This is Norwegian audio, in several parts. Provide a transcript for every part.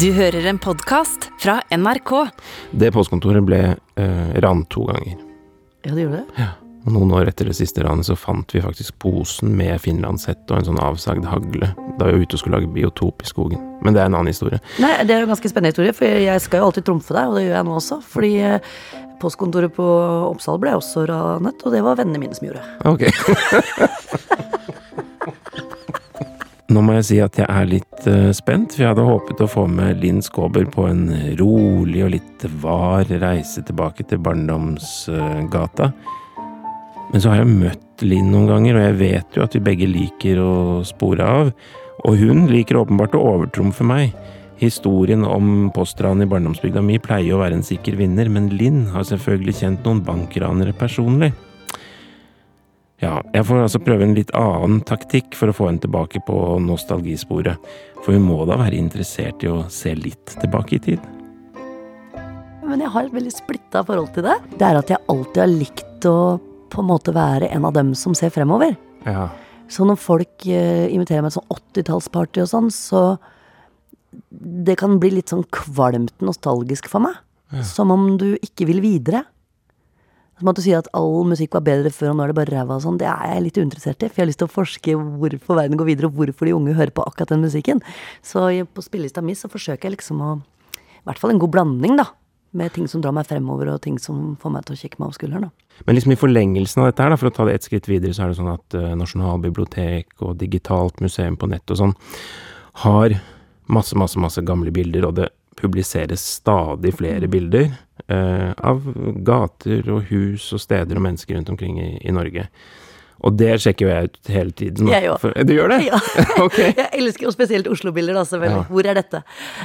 Du hører en podkast fra NRK. Det postkontoret ble eh, rant to ganger. Ja, det gjorde det? Ja. Og noen år etter det siste ranet så fant vi faktisk posen med finlandshett og en sånn avsagd hagle da vi var ute og skulle lage biotop i skogen. Men det er en annen historie. Nei, Det er jo en ganske spennende historie, for jeg skal jo alltid trumfe deg, og det gjør jeg nå også. Fordi eh, postkontoret på Oppsal ble også ranet, og det var vennene mine som gjorde. Ok. Nå må jeg si at jeg er litt eh, spent, for jeg hadde håpet å få med Linn Skåber på en rolig og litt var reise tilbake til barndomsgata. Men så har jeg møtt Linn noen ganger, og jeg vet jo at vi begge liker å spore av. Og hun liker åpenbart å overtrumfe meg. Historien om postranet i barndomsbygda mi pleier å være en sikker vinner, men Linn har selvfølgelig kjent noen bankranere personlig. Ja, jeg får altså prøve en litt annen taktikk for å få henne tilbake på nostalgisporet, for hun må da være interessert i å se litt tilbake i tid. Men jeg har et veldig splitta forhold til det. Det er at jeg alltid har likt å på en måte være en av dem som ser fremover. Ja, Så når folk eh, inviterer meg til sånn 80-tallsparty og sånn, så det kan bli litt sånn kvalmt nostalgisk for meg. Som om du ikke vil videre. Som at du sier at all musikk var bedre før, og nå er det bare ræva og sånn. Det er jeg litt uinteressert i, for jeg har lyst til å forske hvorfor verden går videre, og hvorfor de unge hører på akkurat den musikken. Så på spillelista mi så forsøker jeg liksom å I hvert fall en god blanding, da. Med ting som drar meg fremover, og ting som får meg til å kikke meg over skulderen, da. Men liksom i forlengelsen av dette her, da, for å ta det et skritt videre, så er det sånn at uh, Nasjonalbibliotek og digitalt museum på nett og sånn har masse, masse, masse gamle bilder, og det publiseres stadig flere bilder eh, av gater og hus og steder og mennesker rundt omkring i, i Norge. Og det sjekker jo jeg ut hele tiden. Jeg òg. Du gjør det? Ja. okay. Jeg elsker jo spesielt Oslo-bilder, da, selvfølgelig. Ja. Hvor er dette?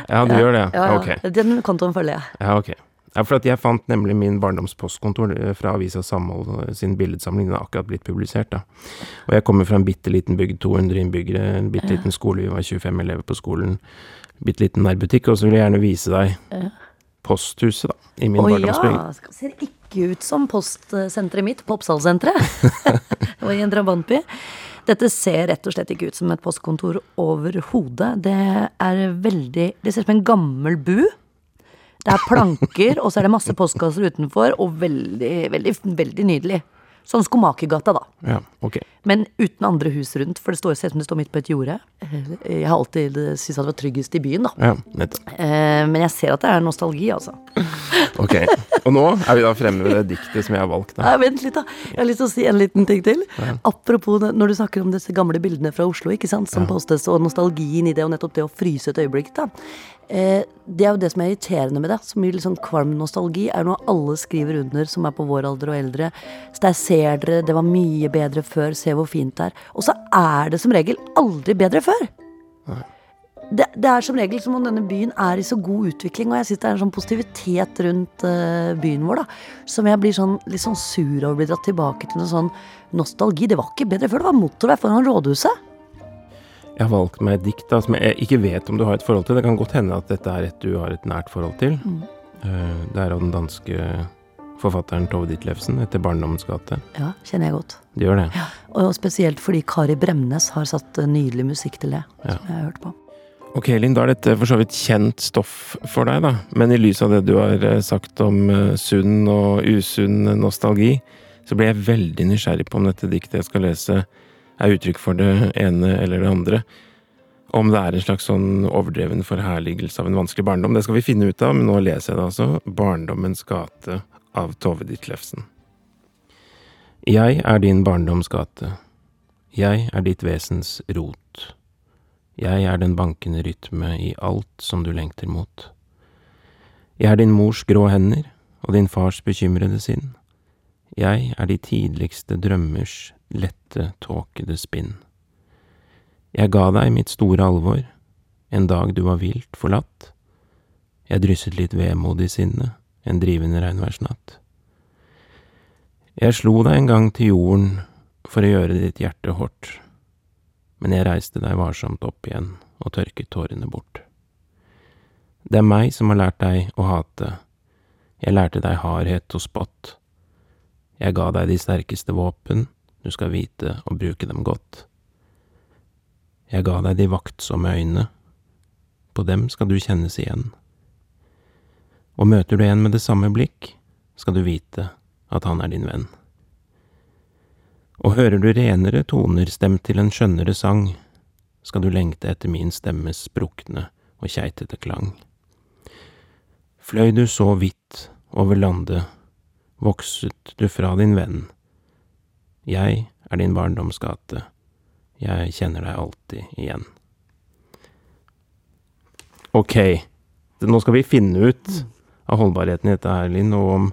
Ja, du gjør det? Ja, ja. Ok. Den kontoen følger jeg. Ja, ok. Ja, for jeg fant nemlig min barndomspostkontor eh, fra Avisa Samhold eh, sin billedsamling. Den har akkurat blitt publisert, da. Og jeg kommer fra en bitte liten bygd, 200 innbyggere, en bitte liten skole, vi var 25 elever på skolen. Bitte liten nærbutikk, og så vil jeg gjerne vise deg posthuset, da, i min Å ja! Ser ikke ut som postsenteret mitt på Oppsalsenteret. det var i en drabantby. Dette ser rett og slett ikke ut som et postkontor overhodet. Det er veldig Det ser ut som en gammel bu. Det er planker, og så er det masse postkasser utenfor, og veldig, veldig, veldig nydelig. Sånn Skomakergata, da. Ja, ok. Men uten andre hus rundt, for det står, ser ut som det står midt på et jorde. Jeg har alltid syntes at det var tryggest i byen, da. Ja, nettopp. Eh, Men jeg ser at det er nostalgi, altså. Ok. Og nå er vi da fremme ved det diktet som jeg har valgt, da. Nei, vent litt, da. Jeg har lyst til å si en liten ting til. Apropos når du snakker om disse gamle bildene fra Oslo, ikke sant, som postes, og nostalgien i det, og nettopp det å fryse et øyeblikk, da. Eh, det er jo det som er irriterende med det, Så mye litt sånn kvalm nostalgi, er noe alle skriver under, som er på vår alder og eldre. Så der ser dere, det var mye bedre før, se hvor fint det er. Og så er det som regel aldri bedre før. Det, det er som regel som om denne byen er i så god utvikling, og jeg syns det er en sånn positivitet rundt uh, byen vår, da, som jeg blir sånn, litt sånn sur over å bli dratt tilbake til noe sånn nostalgi. Det var ikke bedre før, det var motorvei foran rådhuset. Jeg har valgt meg et dikt da, som jeg ikke vet om du har et forhold til. Det kan godt hende at dette er et du har et nært forhold til. Mm. Det er av den danske forfatteren Tove Ditlevsen etter 'Barndommens gate'. Ja, kjenner jeg godt. Det gjør det. Ja, Og spesielt fordi Kari Bremnes har satt eh, nydelig musikk til det, Ja. som jeg har hørt på. Ok, Linn, da er dette for så vidt kjent stoff for deg, da. Men i lys av det du har eh, sagt om eh, sunn og usunn nostalgi, så ble jeg veldig nysgjerrig på om dette diktet jeg skal lese, er uttrykk for det ene eller det andre. Om det er en slags sånn overdreven forherligelse av en vanskelig barndom. Det skal vi finne ut av, men nå leser jeg det altså. 'Barndommens gate' av Tove Ditlevsen. Jeg er din barndoms gate. Jeg er ditt vesens rot. Jeg er den bankende rytme i alt som du lengter mot. Jeg er din mors grå hender og din fars bekymrede sinn. Jeg er de tidligste drømmers lette, tåkede spinn. Jeg ga deg mitt store alvor, en dag du var vilt forlatt. Jeg drysset litt vemod i sinnet, en drivende regnværsnatt. Jeg slo deg en gang til jorden for å gjøre ditt hjerte hårdt men jeg reiste deg varsomt opp igjen og tørket tårene bort. Det er meg som har lært deg å hate, jeg lærte deg hardhet og spott. Jeg ga deg de sterkeste våpen, du skal vite å bruke dem godt. Jeg ga deg de vaktsomme øyne, på dem skal du kjennes igjen. Og møter du en med det samme blikk, skal du vite at han er din venn. Og hører du renere toner stemt til en skjønnere sang, skal du lengte etter min stemmes sprukne og keitete klang. Fløy du så vidt over landet, vokset du fra din venn. Jeg er din barndomsgate, jeg kjenner deg alltid igjen. Ok, nå skal vi finne ut av holdbarheten i dette her, Linn, og om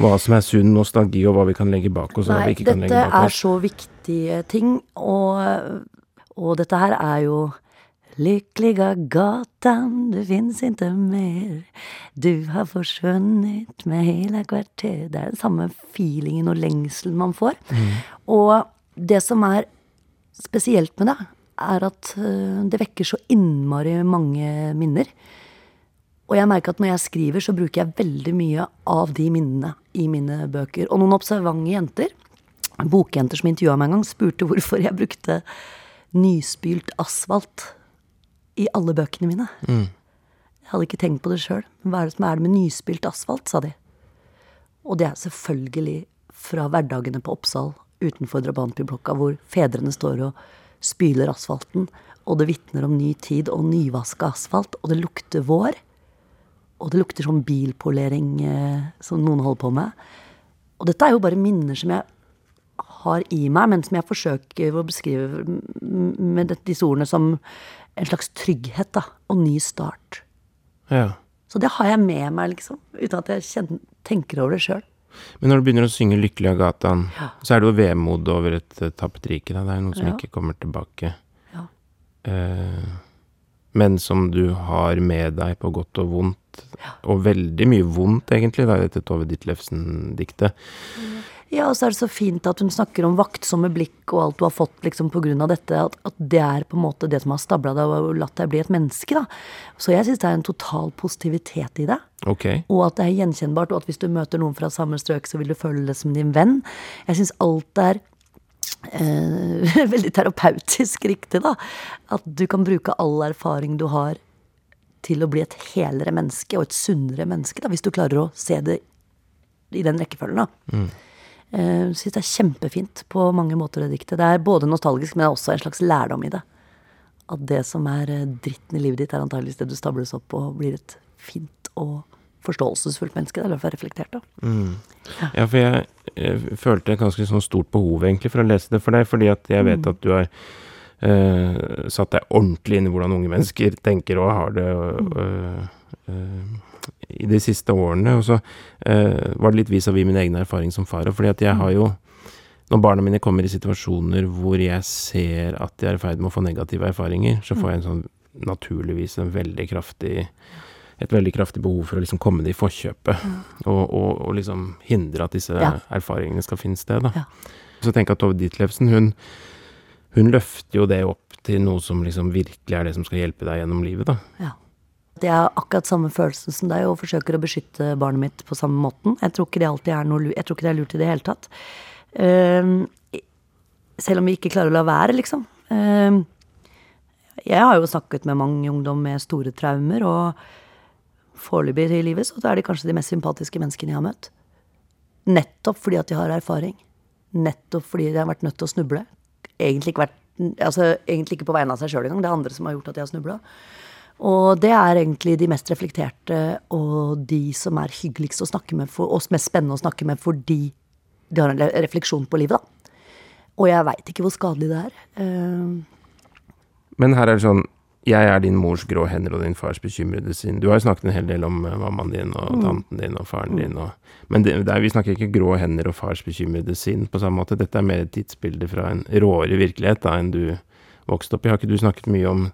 hva som er sunn nostalgi, og hva vi kan legge bak oss. og hva vi ikke kan legge bak oss. dette er så viktige ting, og, og dette her er jo Lyckliga gatan, du finns inte mer. Du har forsvunnet med hele kvarter. Det er den samme feelingen og lengselen man får. Og det som er spesielt med det, er at øh, det vekker så innmari mange minner. Og jeg merker at når jeg skriver, så bruker jeg veldig mye av de minnene i mine bøker. Og noen observante jenter, bokjenter som intervjua meg en gang, spurte hvorfor jeg brukte nyspylt asfalt i alle bøkene mine. Jeg hadde ikke tenkt på det sjøl. Hva er det som er det med nyspilt asfalt, sa de. Og det er selvfølgelig fra hverdagene på Oppsal utenfor drabantbyblokka, hvor fedrene står og spyler asfalten, og det vitner om ny tid og nyvaska asfalt, og det lukter vår. Og det lukter sånn bilpolering eh, som noen holder på med. Og dette er jo bare minner som jeg har i meg, men som jeg forsøker å beskrive med disse ordene som en slags trygghet, da. Og ny start. Ja. Så det har jeg med meg, liksom. Uten at jeg kjenner, tenker over det sjøl. Men når du begynner å synge 'Lykkelig av gatan', Ja. så er det jo vemod over et tappet rike. Da. Det er noe som Ja. ikke kommer tilbake. Ja. Eh, men som du har med deg på godt og vondt. Og veldig mye vondt, egentlig, da, i dette Tove Ditlevsen-diktet. Ja, og så er det så fint at hun snakker om vaktsomme blikk og alt du har fått liksom av dette. At, at det er på en måte det som har stabla deg og latt deg bli et menneske, da. Så jeg syns det er en total positivitet i det. Ok. Og at det er gjenkjennbart, og at hvis du møter noen fra samme strøk, så vil du føle det som din venn. Jeg syns alt er eh, veldig terapeutisk riktig, da. At du kan bruke all erfaring du har til å bli et helere menneske, og et sunnere menneske, da, hvis du klarer å se det i den rekkefølgen, da. Jeg syns det er kjempefint på mange måter, det diktet. Det er både nostalgisk, men det er også en slags lærdom i det. At det som er eh, dritten i livet ditt, er antageligvis det du stables opp og blir et fint og forståelsesfullt menneske. Det er derfor reflektert, da. Ja, for jeg, jeg følte et ganske sånn stort behov egentlig for å lese det for deg, fordi at jeg vet at du har eh, satt deg ordentlig inn i hvordan unge mennesker tenker og har det og, øh, i de siste årene. Og så eh, var det litt vis-à-vis min egen erfaring som far. Fordi at jeg har jo Når barna mine kommer i situasjoner hvor jeg ser at de er i ferd med å få negative erfaringer, så får jeg en sånn naturligvis en veldig kraftig et veldig kraftig behov for å liksom komme det i forkjøpet, og, og, og liksom hindre at disse Ja. erfaringene skal finne sted. Da. Ja. Så jeg at Tove Ditlevsen, hun, hun løfter jo det opp til noe som liksom virkelig er det som skal hjelpe deg gjennom livet, da. Ja. Det har akkurat samme følelsen som deg, og forsøker å beskytte barnet mitt på samme måten. Jeg tror ikke det alltid er noe Jeg tror ikke det er lurt i det hele tatt. Ehm, selv om vi ikke klarer å la være, liksom. Ehm, jeg har jo snakket med mange ungdom med store traumer, og foreløpig i livet så er de kanskje de mest sympatiske menneskene jeg har møtt. Nettopp fordi at de har erfaring. Nettopp fordi de har vært nødt til å snuble. Egentlig ikke, vært, altså, egentlig ikke på vegne av seg sjøl engang. Det er andre som har gjort at de har snubla. Og det er egentlig de mest reflekterte og de som er hyggeligst å snakke med, for, og mest spennende å snakke med fordi de har en refleksjon på livet, da. Og jeg veit ikke hvor skadelig det er. Eh, Men her er det sånn Jeg er din mors grå hender og din fars bekymrede sinn. Du har jo snakket en hel del om eh, mammaen din og Mm. tanten din og faren din og Men det, det er, vi snakker ikke grå hender og fars bekymrede sinn på samme måte. Dette er mer et tidsbilde fra en råere virkelighet da enn du vokste opp i. Har ikke du snakket mye om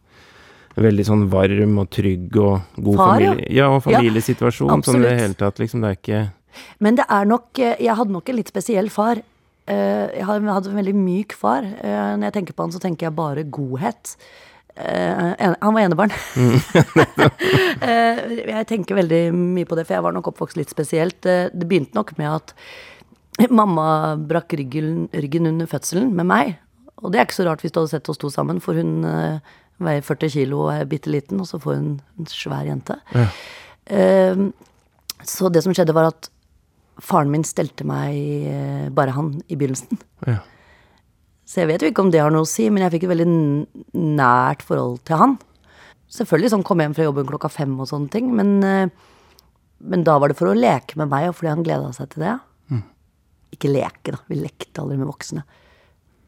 veldig sånn varm og trygg og god Far, familie... Ja, og familiesituasjon. sånn i det hele tatt, liksom. Det er ikke Men det er nok eh, Jeg hadde nok en litt spesiell far. Eh, Jeg hadde en veldig myk far. Eh, Når jeg tenker på han, så tenker jeg bare godhet. Han var enebarn. Eh, Jeg tenker veldig mye på det, for jeg var nok oppvokst litt spesielt. Det begynte nok med at mamma brakk ryggen, ryggen under fødselen med meg. Og det er ikke så rart hvis du hadde sett oss to sammen, for hun Veier 40 kilo og er bitte liten, og så får hun en svær jente. Ja. Eh, så det som skjedde, var at faren min stelte meg eh, bare han i begynnelsen. Ja. Så jeg vet jo ikke om det har noe å si, men jeg fikk et veldig nært forhold til han. Selvfølgelig sånn kom hjem fra jobben klokka fem og sånne ting, men, eh, men da var det for å leke med meg, og fordi han gleda seg til det. Ikke leke, da. Vi lekte aldri med voksne.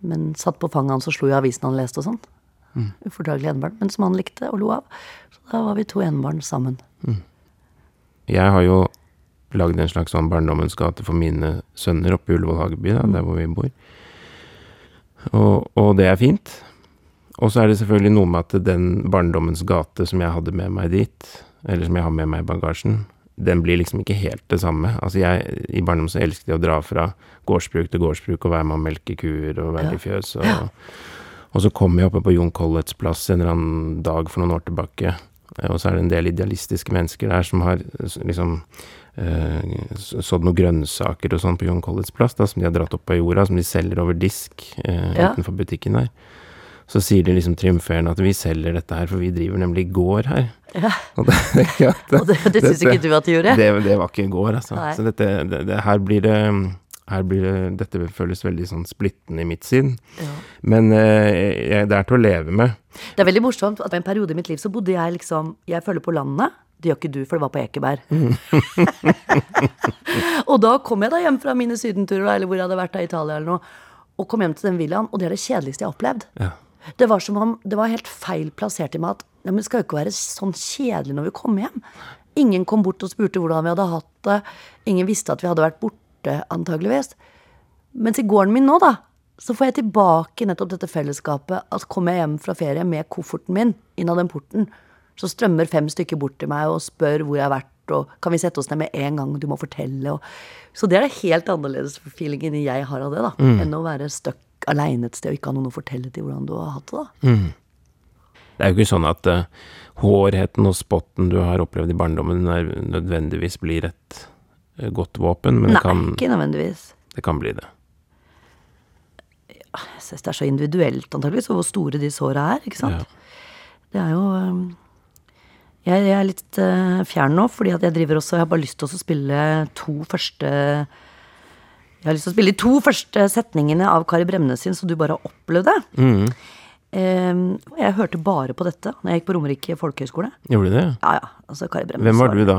Men satt på fanget hans og slo i avisen han leste og sånn. Ufordragelig enebarn, men som han likte og lo av. Så da var vi to enebarn sammen. Jeg har jo lagd en slags sånn barndommens gate for mine sønner oppe i Ullevål Hageby, da, der hvor vi bor. Og, og det er fint. Og så er det selvfølgelig noe med at den barndommens gate som jeg hadde med meg dit, eller som jeg har med meg i bagasjen, den blir liksom ikke helt det samme. Altså jeg, I barndommen så elsket jeg å dra fra gårdsbruk til gårdsbruk og være med å melke kuer og være i fjøs. Og, og så kom jeg oppe på Jon Colletts plass en eller annen dag for noen år tilbake, eh, og så er det en del idealistiske mennesker der som har liksom eh, sådd noen grønnsaker og sånn på Jon Colletts plass, da, som de har dratt opp av jorda, som de selger over disk eh, Ja. utenfor butikken der. Så sier de liksom triumferende at vi selger dette her, for vi driver nemlig gård her. Ja. Og det, ja, det, Og det, det syns ikke du at de gjorde? det, det var ikke gård, altså. Nei. Så dette, det, det, her blir det her blir det, Dette føles veldig sånn splittende i mitt sinn. Ja. Men eh, det er til å leve med. Det er veldig morsomt at i en periode i mitt liv så bodde jeg liksom Jeg følger på landet. Det gjør ikke du, for det var på Ekeberg. og da kom jeg da hjem fra mine sydenturer, eller hvor jeg hadde vært da i Italia eller noe, og kom hjem til den villaen, og det er det kjedeligste jeg har opplevd. Ja. Det var som om det var helt feil plassert i meg at ja, men det skal jo ikke være sånn kjedelig når vi kommer hjem. Ingen kom bort og spurte hvordan vi hadde hatt det. Ingen visste at vi hadde vært borte, antageligvis. Mens i gården min nå, da, så får jeg tilbake nettopp dette fellesskapet. At kommer jeg hjem fra ferie med kofferten min inn av den porten, så strømmer fem stykker bort til meg og spør hvor jeg har vært, og kan vi sette oss ned med en gang, du må fortelle, og Så det er det helt annerledes feelingen jeg har av det, da, enn å være stuck aleine et sted og ikke ha noen å fortelle til hvordan du har hatt det, da. Det er jo ikke sånn at uh, hårheten og spotten du har opplevd i barndommen, nødvendigvis blir et godt våpen, men Nei, det kan, ikke nødvendigvis. det kan bli det. Jeg synes det er så individuelt, antageligvis, hvor store de såra er, ikke sant. Ja. Det er jo jeg, jeg er litt øh, fjern nå, fordi at jeg driver også Jeg har bare lyst til å spille to første Jeg har lyst til å spille de to første setningene av Kari Bremnes sin, så du bare har opplevd det. Mm. Ehm, jeg hørte bare på dette når jeg gikk på Romerike folkehøgskole. Gjorde du det? Ja, ja. Altså, Kari Bremnes Hvem var du da?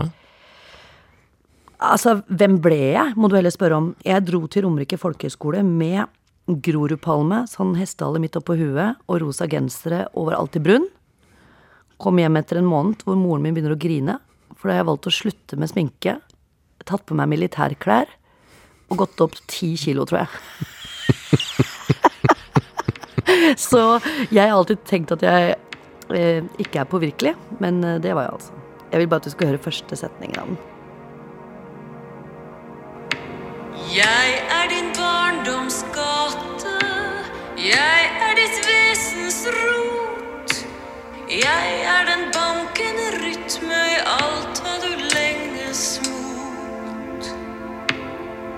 Altså, hvem ble jeg, må du heller spørre om. Jeg dro til Romerike folkehøgskole med Grorudpalme, sånn hestehale midt oppå huet, og rosa gensere overalt i brunn. Kom hjem etter en måned hvor moren min begynner å grine, for da har jeg valgt å slutte med sminke, tatt på meg militærklær og gått opp ti kilo, tror jeg. Så jeg har alltid tenkt at jeg eh, ikke er påvirkelig, men eh, det var jeg altså. Jeg vil bare at du skal høre første setningen av den. Jeg er ditt vesens rot. Jeg er den bankende rytme i alt hva du lenges mot.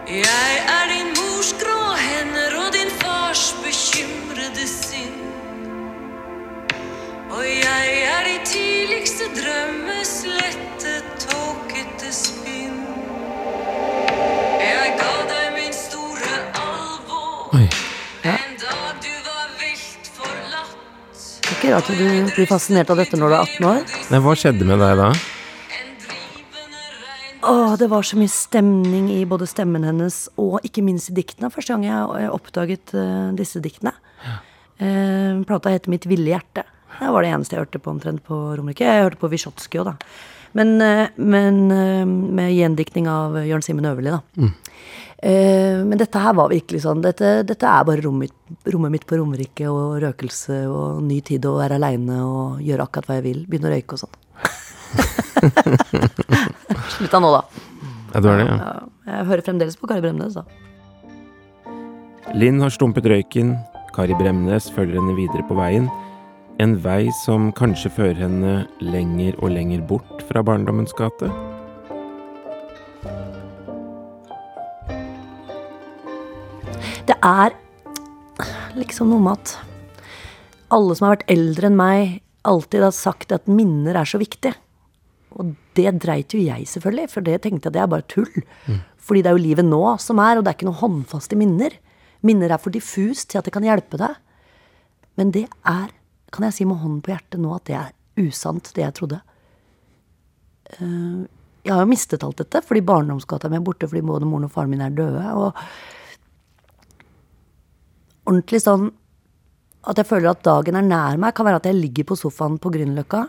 Jeg er din mors grå hender og din fars bekymrede sinn. Og jeg er de tidligste Rart at du blir fascinert av dette når du er 18 år. Nei, hva skjedde med deg da? Åh, det var så mye stemning i både stemmen hennes og ikke minst i diktene. Første gang jeg oppdaget uh, disse diktene. Eh, plata heter Mitt ville hjerte. Det var det eneste jeg hørte på omtrent på Romerike. Jeg hørte på Wyszotsky òg, da. Men, uh, men med gjendiktning av Jørn Simen Øverli, da. Eh, men dette her var virkelig sånn. Dette, dette er bare rommet, mitt- rommet mitt på Romerike og røkelse og ny tid og være aleine og gjøre akkurat hva jeg vil. Begynne å røyke og sånn. Slutta nå, da. Ja, det var det, ja. Ja, jeg hører fremdeles på Kari Bremnes, da. Linn har stumpet røyken, Kari Bremnes følger henne videre på veien. En vei som kanskje fører henne lenger og lenger bort fra barndommens gate. Det er liksom noe med at alle som har vært eldre enn meg, alltid har sagt at minner er så viktig. Og det dreit jo jeg selvfølgelig, for det tenkte jeg det er bare tull. Fordi det er jo livet nå som er, og det er ikke noe håndfaste minner. Minner er for diffust til at det kan hjelpe deg. Men det er, kan jeg si med hånden på hjertet nå, at det er usant, det jeg trodde. Eh, Jeg har jo mistet alt dette, fordi barndomsgata mi er borte fordi både moren og faren min er døde. Og ordentlig sånn at jeg føler at dagen er nær meg, kan være at jeg ligger på sofaen på Grünerløkka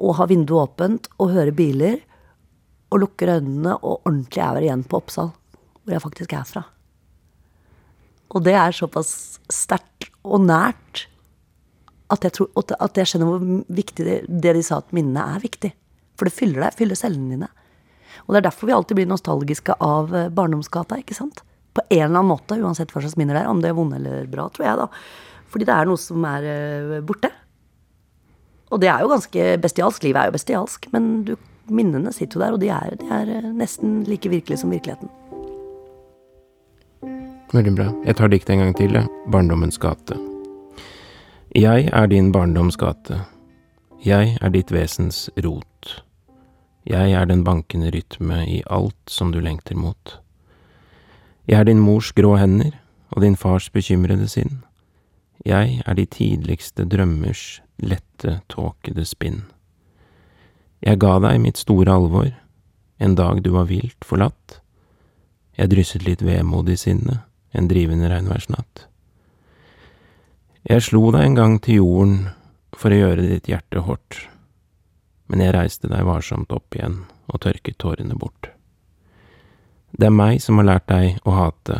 og har vinduet åpent og hører biler og lukker øynene og ordentlig er igjen på Oppsal, hvor jeg faktisk er fra. Og det er såpass sterkt og nært at jeg, tror, at jeg skjønner hvor viktig det, det de sa at minnene er viktig. For det fyller deg, fyller cellene dine. Og det er derfor vi alltid blir nostalgiske av eh, barndomsgata, ikke sant? På en eller annen måte, uansett hva slags minner det er. Om det er vonde eller bra, tror jeg, da. Fordi det er noe som er eh, borte. Og det er jo ganske bestialsk. Livet er jo bestialsk, men du, minnene sitter jo der, og de er, de er eh, nesten like virkelige som virkeligheten. Veldig bra. Jeg tar diktet en gang til, jeg. Barndommens gate. Jeg er din barndoms gate. Jeg er ditt vesens rot. Jeg er den bankende rytme i alt som du lengter mot. Jeg er din mors grå hender og din fars bekymrede sinn. Jeg er de tidligste drømmers lette, tåkede spinn. Jeg ga deg mitt store alvor, en dag du var vilt forlatt. Jeg drysset litt vemod i sinnet, en drivende regnværsnatt. Jeg slo deg en gang til jorden for å gjøre ditt hjerte hårdt, men jeg reiste deg varsomt opp igjen og tørket tårene bort. Det er meg som har lært deg å hate,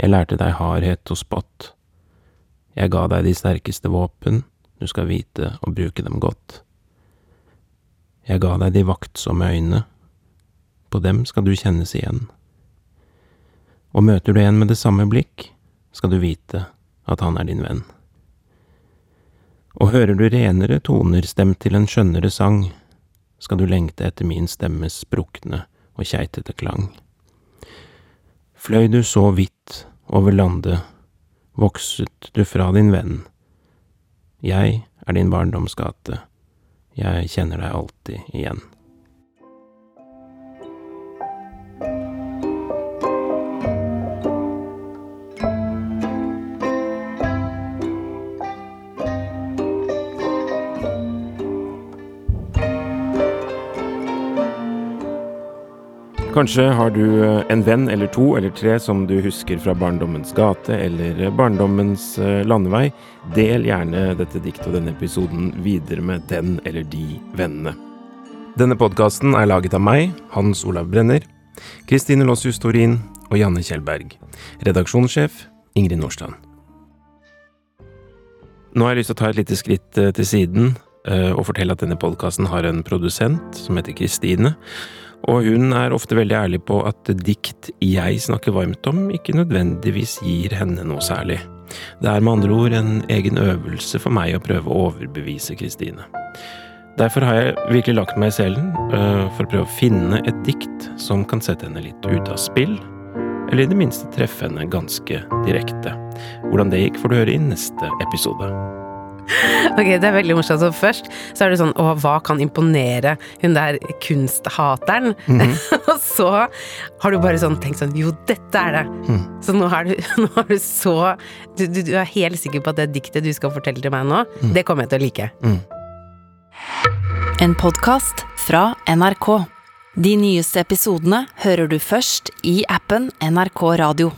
jeg lærte deg hardhet og spott. Jeg ga deg de sterkeste våpen, du skal vite å bruke dem godt. Jeg ga deg de vaktsomme øyne, på dem skal du kjennes igjen. Og møter du en med det samme blikk, skal du vite at han er din venn. Og hører du renere toner stemt til en skjønnere sang, skal du lengte etter min stemmes sprukne og keitete klang. Fløy du så vidt over landet, vokset du fra din venn. Jeg er din barndomsgate, jeg kjenner deg alltid igjen. Kanskje har du eh, en venn eller to eller tre som du husker fra barndommens gate eller eh, barndommens eh, landevei. Del gjerne dette diktet og denne episoden videre med den eller de vennene. Denne podkasten er laget av meg, Hans Olav Brenner, Kristine Lossius Torin og Janne Kjellberg. Redaksjonssjef Ingrid Nordstrand. Nå har jeg lyst til å ta et lite skritt til siden og fortelle at denne podkasten har en produsent som heter Kristine. Og hun er ofte veldig ærlig på at dikt jeg snakker varmt om, ikke nødvendigvis gir henne noe særlig. Det er med andre ord en egen øvelse for meg å prøve å overbevise Kristine. Derfor har jeg virkelig lagt meg i selen uh, for å prøve å finne et dikt som kan sette henne litt ut av spill, eller i det minste treffe henne ganske direkte. Hvordan det gikk, får du høre i neste episode. Ok, det er veldig morsomt. Så først så er det sånn Å, hva kan imponere hun der kunsthateren? Mhm. og så har du bare sånn tenkt sånn Jo, dette er det. Mm. Så nå er du, nå er du så du, du, du er helt sikker på at det diktet du skal fortelle til meg nå, Mm. det kommer jeg til å like. En podkast fra NRK. De nyeste episodene hører du først i appen NRK Radio.